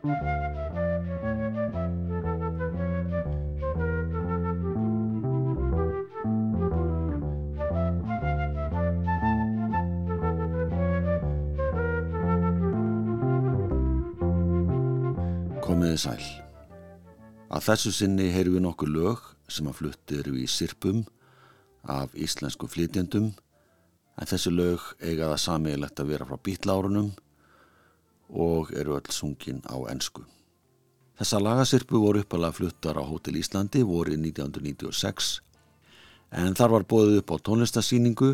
Komiði sæl. Að þessu sinni heyru við nokkur lög sem að flutti eru í sirpum af íslensku flytjendum en þessi lög eiga það samílegt að vera frá býtlárunum og eru öll sungin á ensku. Þessa lagasirpu voru uppalega fluttar á Hótel Íslandi voru 1996 en þar var bóðið upp á tónlistasýningu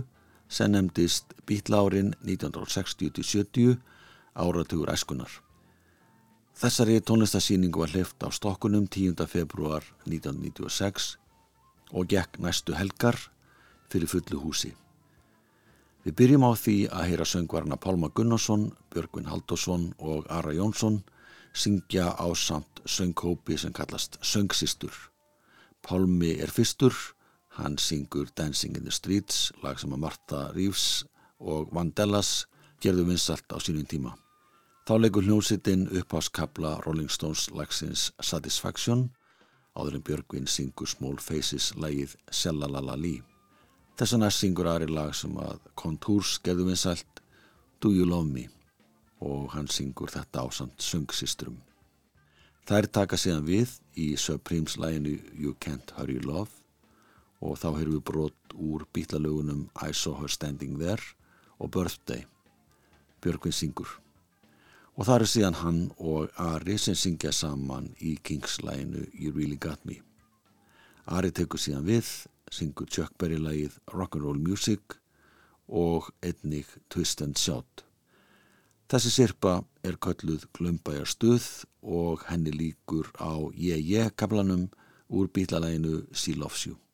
sem nefndist býtlárin 1960-70 áratugur æskunar. Þessari tónlistasýningu var hlift á stokkunum 10. februar 1996 og gekk næstu helgar fyrir fullu húsi. Við byrjum á því að heyra söngvarna Pálma Gunnarsson, Björgvin Haldásson og Ara Jónsson syngja á samt söngkópi sem kallast Söngsistur. Pálmi er fyrstur, hann syngur Dancing in the Streets, lag sem að Martha Reeves og Vandellas gerðu vinsalt á sínum tíma. Þá leikur hljómsittin uppháskabla Rolling Stones lagsins Satisfaction áður en Björgvin syngur Small Faces lagið Sjallalalali. Þess vegna syngur aðri lag sem að Contours gerðu vinsælt Do You Love Me og hann syngur þetta á samt söngsistrum. Þær taka síðan við í Supremes læginu You Can't Hurry Love og þá heyrðum við brot úr bítlalögunum I Saw Her Standing There og Birthday. Björgvin syngur. Og það eru síðan hann og Ari sem syngja saman í Kings-læginu You Really Got Me. Ari tekur síðan við, syngur Chuck Berry-lægið Rock'n'Roll Music og einnig Twist and Shout. Þessi sirpa er kölluð Glömbæjar stuð og henni líkur á Ég Ég kaplanum úr bítlalæginu She Loves You.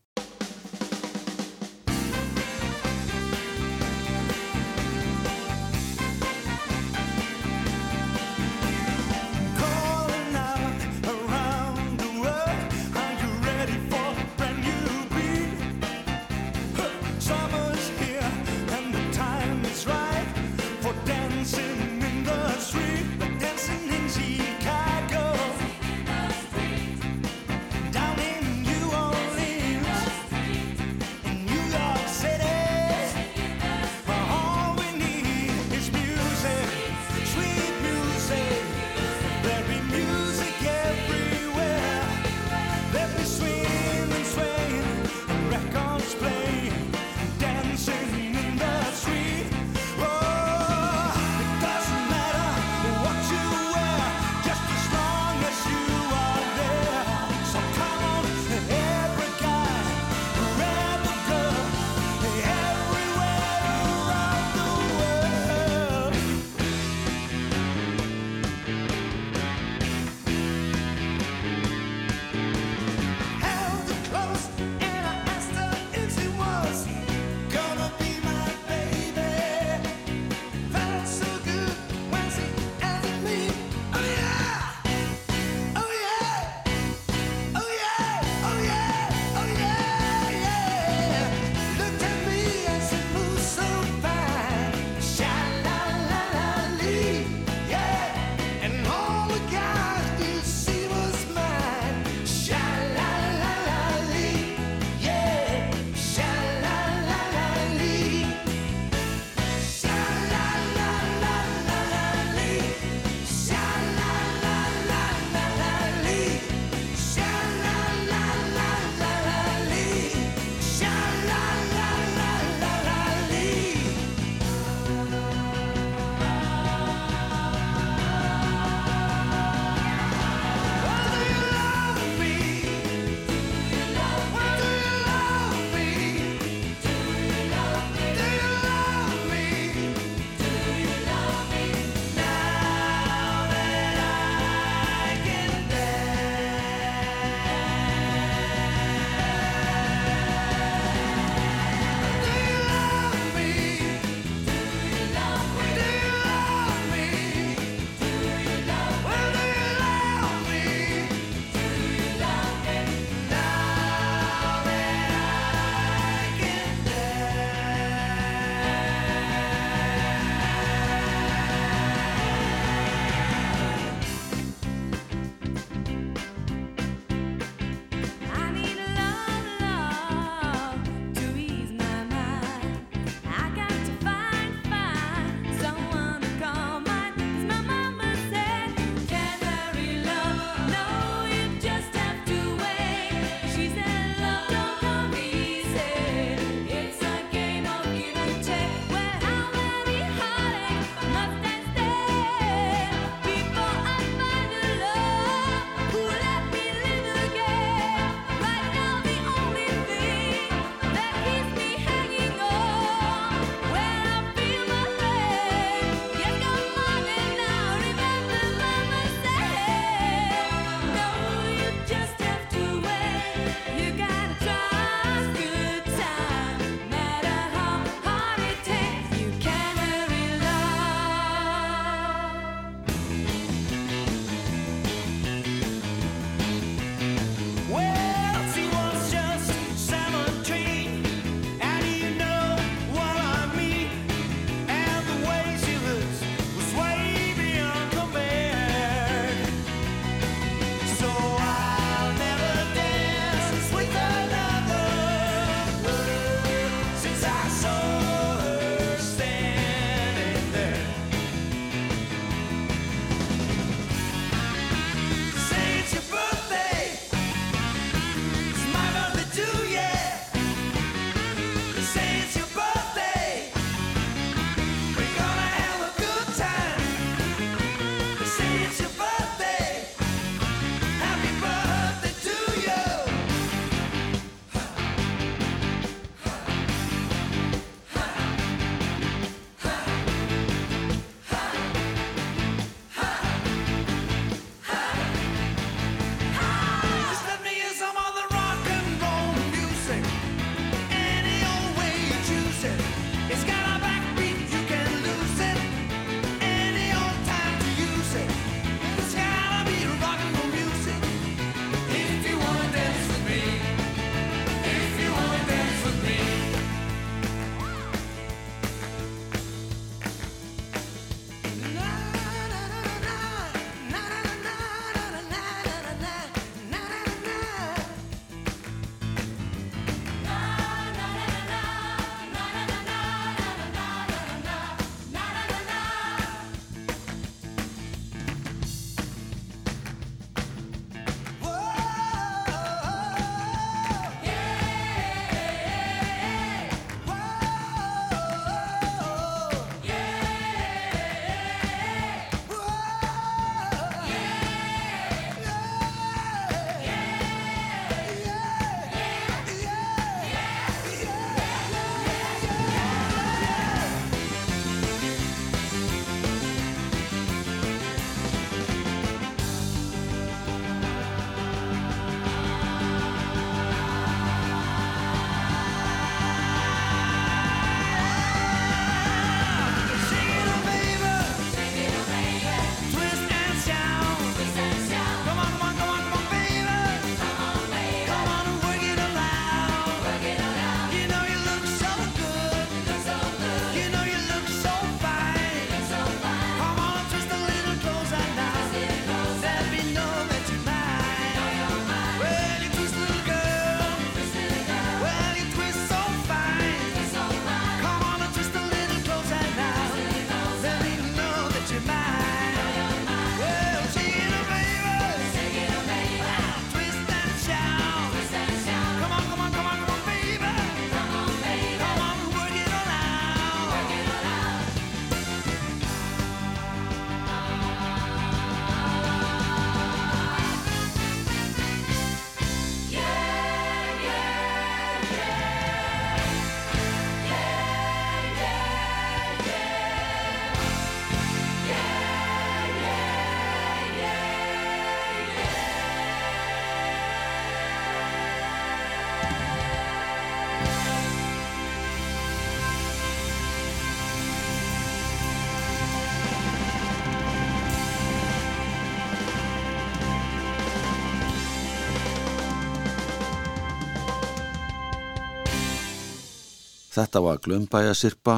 Þetta var Glömbæjasirpa,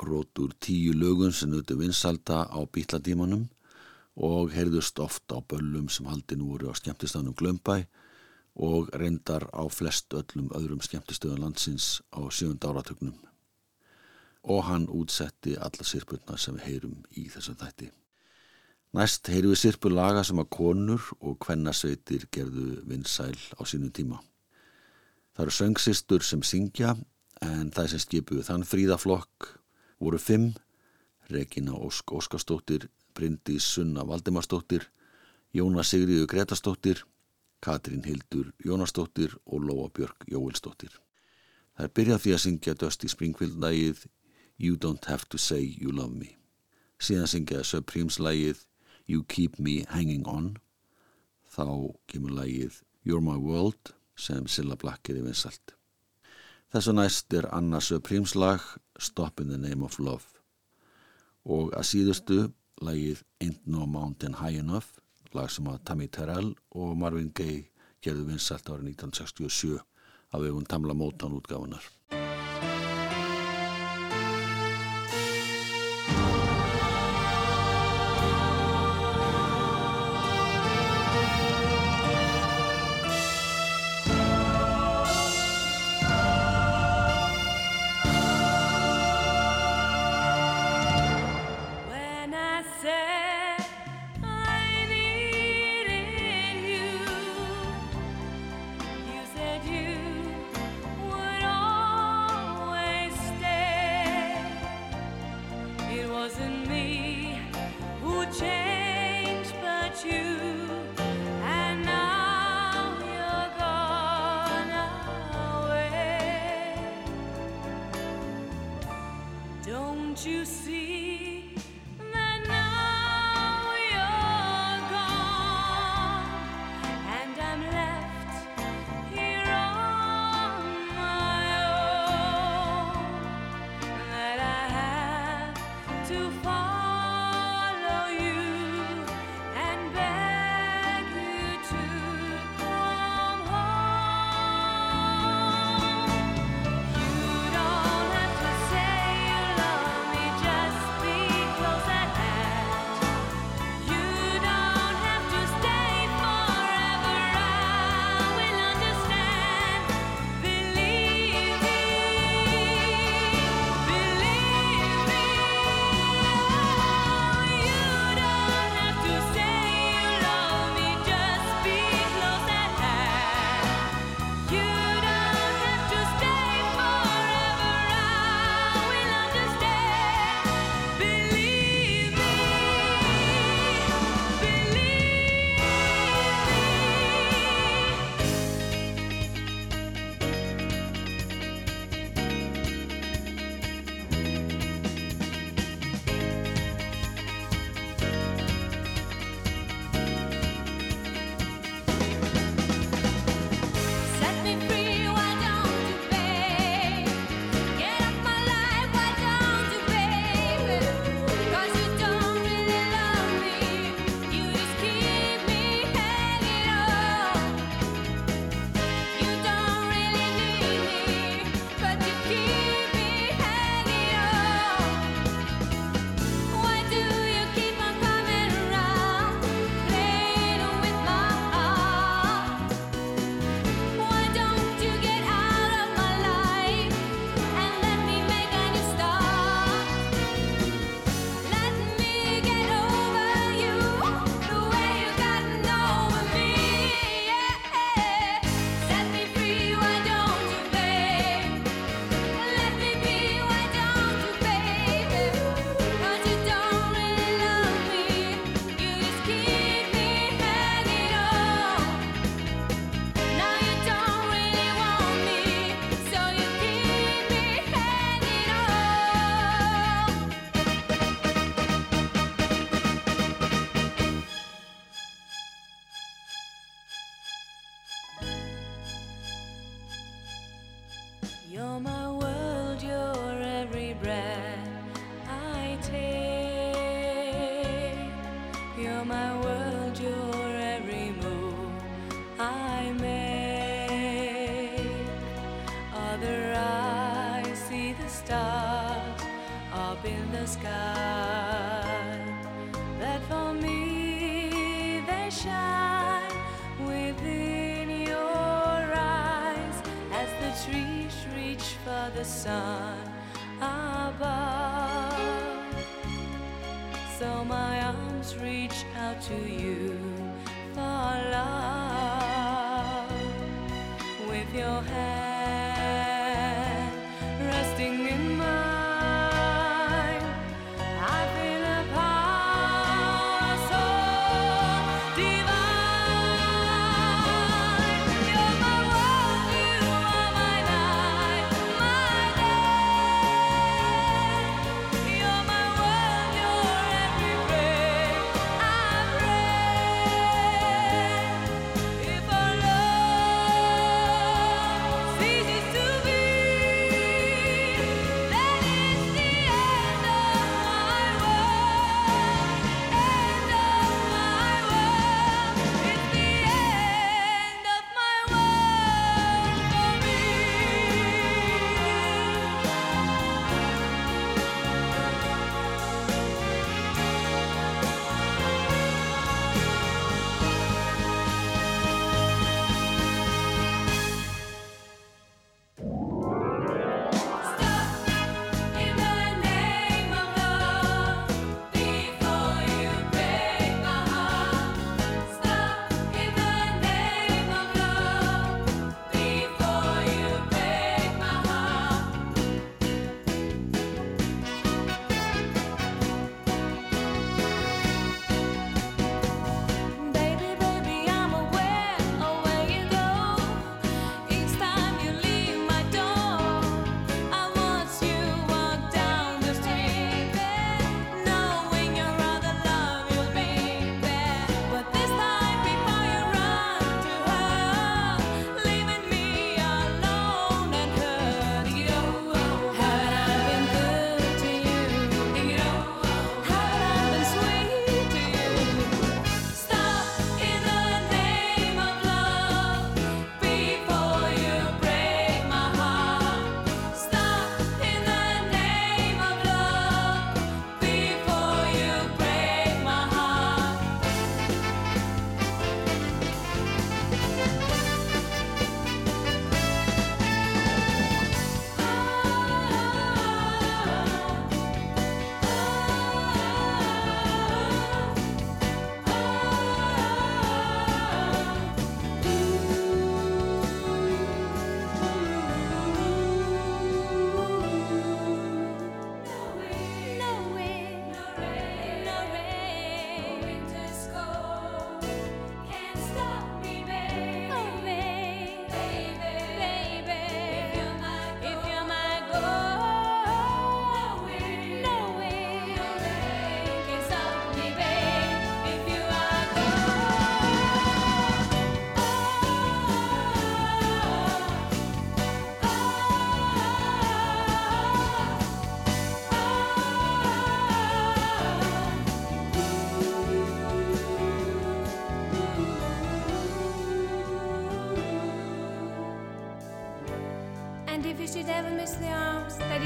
brot úr tíu lögun sem nutu vinsalda á bítladímanum og heyrðust oft á böllum sem haldin voru á skemmtistanum Glömbæ og reyndar á flest öllum öðrum skemmtistöðun landsins á sjönda áratögnum. Og hann útsetti alla sirpurna sem við heyrum í þessum þætti. Næst heyrum við sirpu laga sem að konur og kvennasveitir gerðu vinsæl á sínum tíma. Það eru söngsistur sem syngja en það sem skipuðu þann fríðaflokk voru fimm, Regina Ósk Óskarstóttir, Bryndís Sunna Valdimarsdóttir, Jóna Sigriðu Gretastóttir, Katrín Hildur Jónastóttir og Lóa Björk Jóilstóttir. Það er byrjað því að syngja Dusty Springfield lægið You Don't Have To Say You Love Me. Síðan syngja Supremes lægið You Keep Me Hanging On. Þá kemur lægið You're My World sem Silla Black er í vinsalt. Þessu næst er Anna Supremes lag Stop in the Name of Love og að síðustu lægið Ain't No Mountain High Enough lag sem að Tammy Terrell og Marvin Gaye gerðu vinsalt árið 1967 af vegum Tamla Motown útgáfunar. Trees reach reach for the sun above. So my arms reach out to you for love with your hand.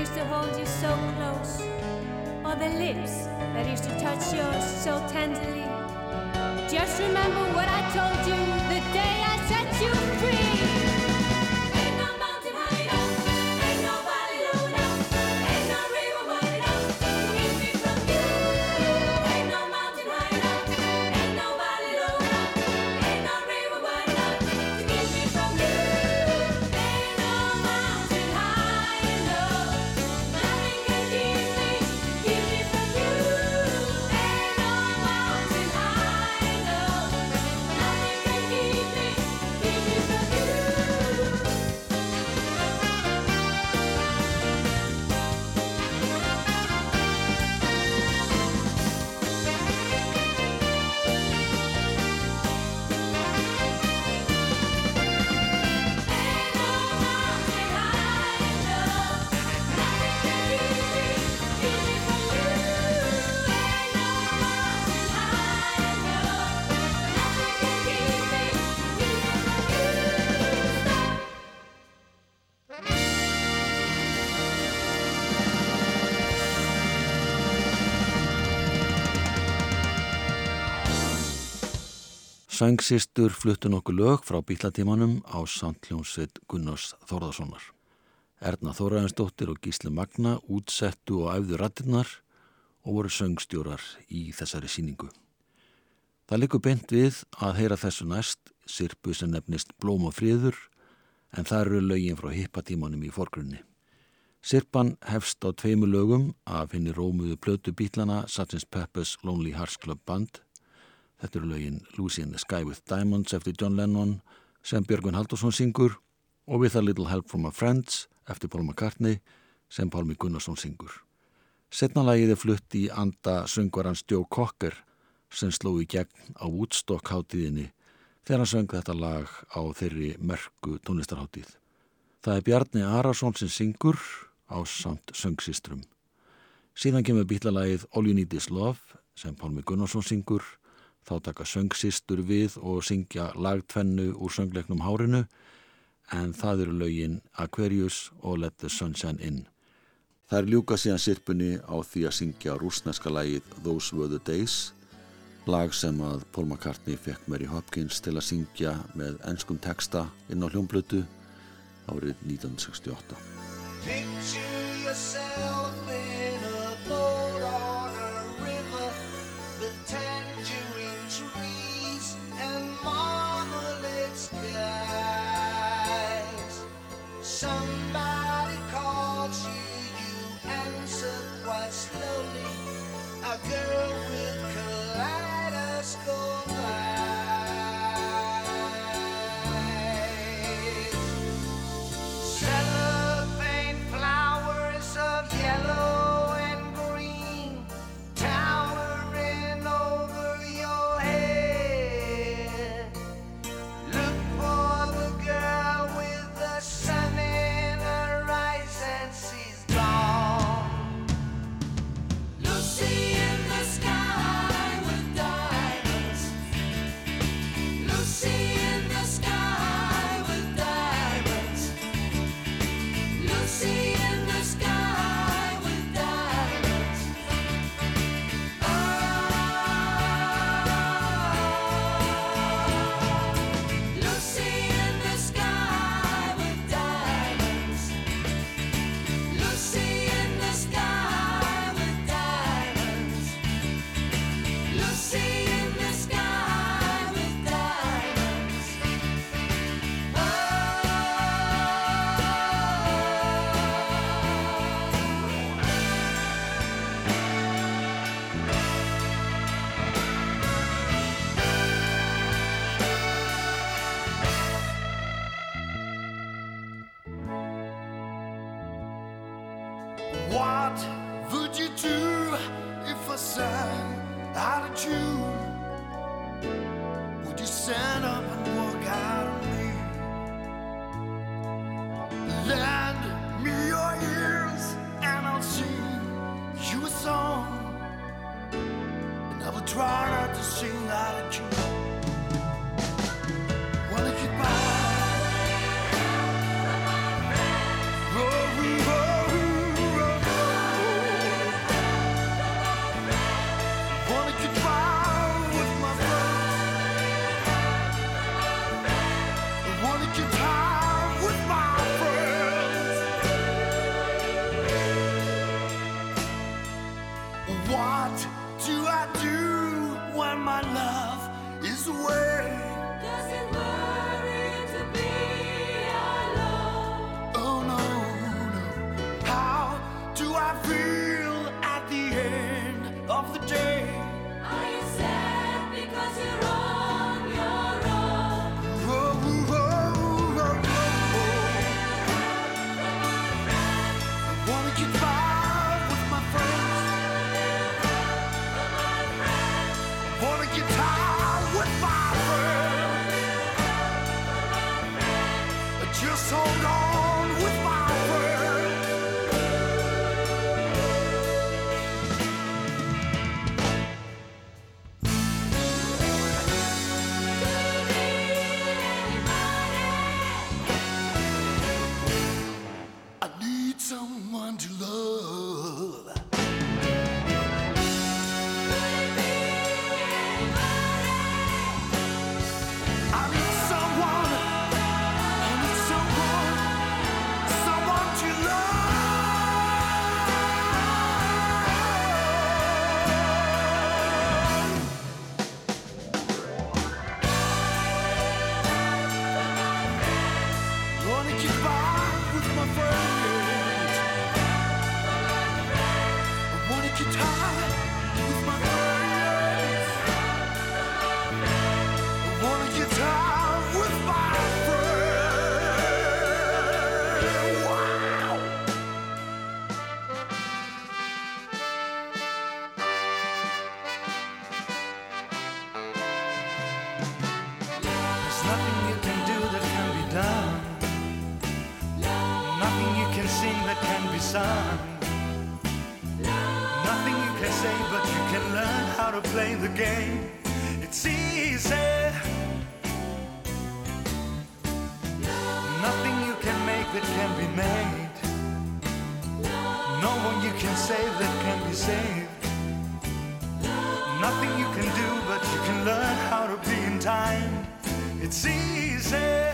used to hold you so close, or the lips that used to touch yours so tenderly. Just remember what I told you the day I set you free. Sangsistur fluttu nokkuð lög frá bílatímanum á samtljónsveit Gunnars Þórðarssonar. Erna Þóraðinsdóttir og Gísli Magna útsettu og æfðu rattinnar og voru söngstjórar í þessari síningu. Það likur beint við að heyra þessu næst sirpu sem nefnist Blóm og friður en það eru lögin frá hippatímanum í forgrunni. Sirpan hefst á tveimu lögum af henni rómuðu plötu bílana Satins Peppes Lonely Hearts Club Band Þetta eru lögin Lucy in the Sky with Diamonds eftir John Lennon sem Björgvin Haldursson syngur og With a Little Help from My Friends eftir Paul McCartney sem Pálmi Gunnarsson syngur. Setna lagið er flutt í anda söngvarans Joe Cocker sem sló í gegn á Woodstock hátíðinni þegar hann söng þetta lag á þeirri merku tónlistarháttíð. Það er Bjarni Arason sem syngur á samt söngsistrum. Síðan kemur bítlalagið All You Need Is Love sem Pálmi Gunnarsson syngur, þá taka söngsistur við og syngja lagtvennu úr söngleiknum Hárinu en það eru lögin Aquarius og Let the Sunshine In. Það er ljúka síðan sirpunni á því að syngja rúsneska lagið Those Were the Days, lag sem að Paul McCartney fekk Mary Hopkins til að syngja með ennskum texta inn á hljómblötu árið 1968. I feel at the end of the day. Nothing you can do that can be done. Nothing you can sing that can be sung. Nothing you can say, but you can learn how to play the game. It's easy. Nothing you can make that can be made. No one you can save that can be saved. Nothing you can do, but you can learn how to be in time. It's easy.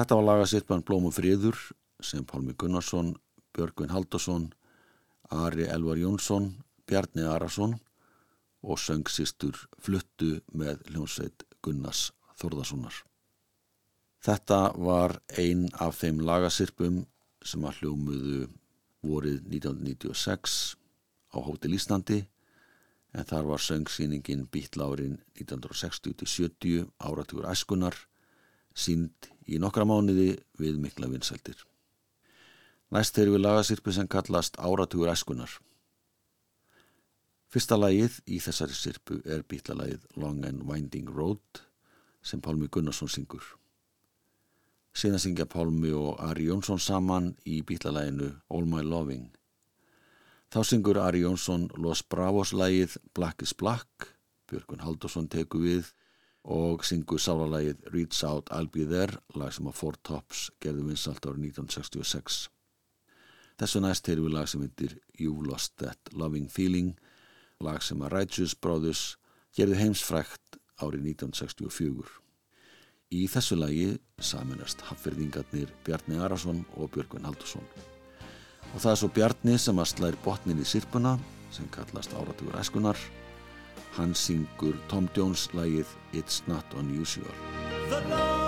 Þetta var laga sittbann Blómum friður sem Pálmi Gunnarsson, Björgvin Haldarsson, Ari Elvar Jónsson, Bjarni Arason og söngsistur fluttu með hljómsveit Gunnars Þórðarssonar. Þetta var ein af þeim lagasirpum sem að hljómuðu vorið 1996 á Hótel Íslandi en þar var söngsýningin Bítlárin 1960-70 áratugur æskunar sínd í nokkra mánuði við mikla vinsældir. Næst erum við lagasirpu sem kallast Áratugur æskunar. Fyrsta lagið í þessari sirpu er bítlalagið Long and Winding Road sem Pálmi Gunnarsson syngur. Síðan syngja Pálmi og Ari Jónsson saman í bítlalaginu All My Loving. Þá syngur Ari Jónsson Los Bravos lagið Black is Black, Björgun Haldursson teku við og syngur sálalagið Reach Out I'll Be There, lag sem að Four Tops gerði vinsalt árið 1966. Þessu næst heyrum við lag sem heitir You've Lost That Loving Feeling, lag sem að Righteous Brothers gerði heimsfrækt árið 1964. Í þessu lagi saminast hafverðingarnir Bjarni Arason og Björgvin Haldursson. Og það er svo Bjarni sem að slæri botnin í sirpuna sem kallast Áratugur Æskunar. Hann syngur Tom Jones lagið It's Not Unusual.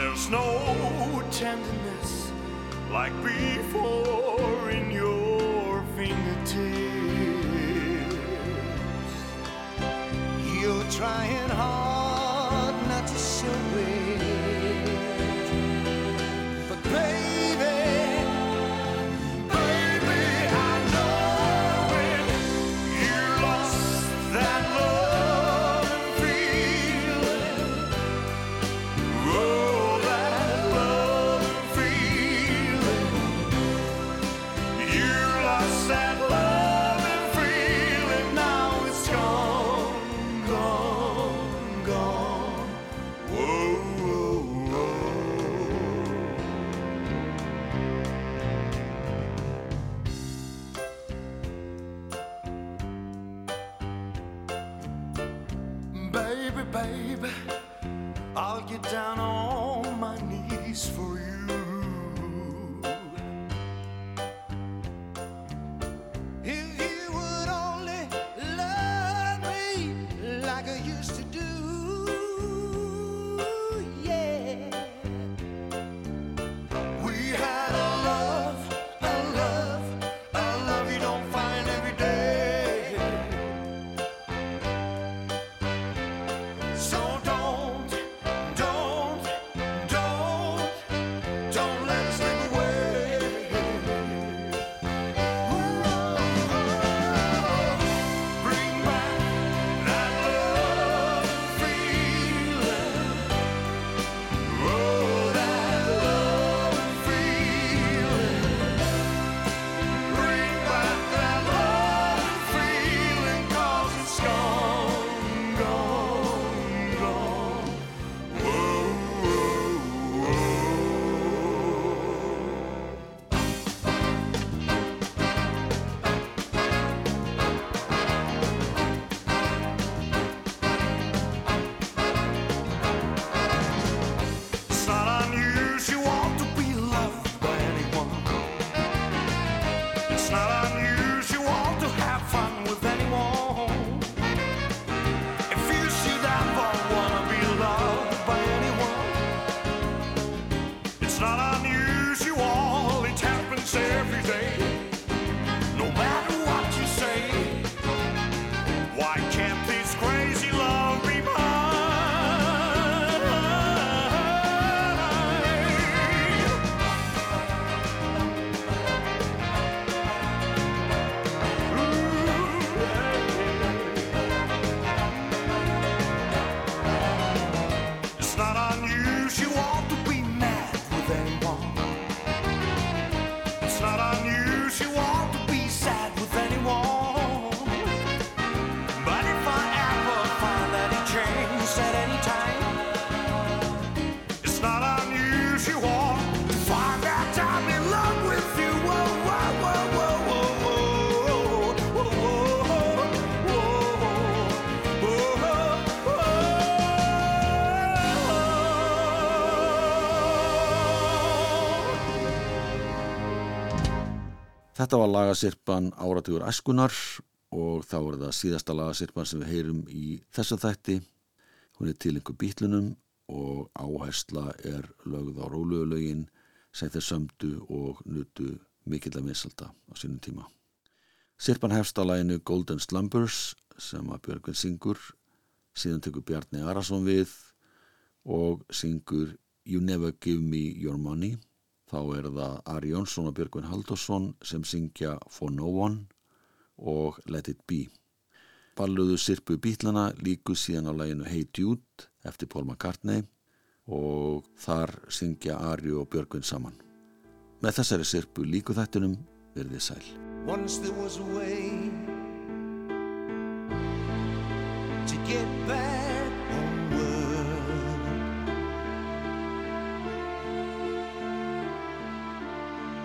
There's no tenderness like before in your fingertips. You're trying hard Þetta var lagasirpan Áratugur Æskunar og þá er það síðasta lagasirpan sem við heyrum í þessa þætti. Hún er til einhver bítlunum og áhersla er lögð á róluðulögin sem þeir sömdu og nutu mikill að misalda á sínum tíma. Sirpan hefst á læginu Golden Slumbers sem að Björgvin syngur, síðan tekur Bjarni Arason við og syngur You Never Give Me Your Money þá er það Ari Jónsson og Björgvin Halldórsson sem syngja For No One og Let It Be. Balluðu sirpu bítlana líku síðan á læginu Hey Dude eftir Paul McCartney og þar syngja Ari og Björgvin saman. Með þessari sirpu líku þættunum verðið sæl. Once there was a way to get back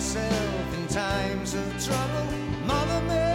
myself in times of trouble. Mother Mary.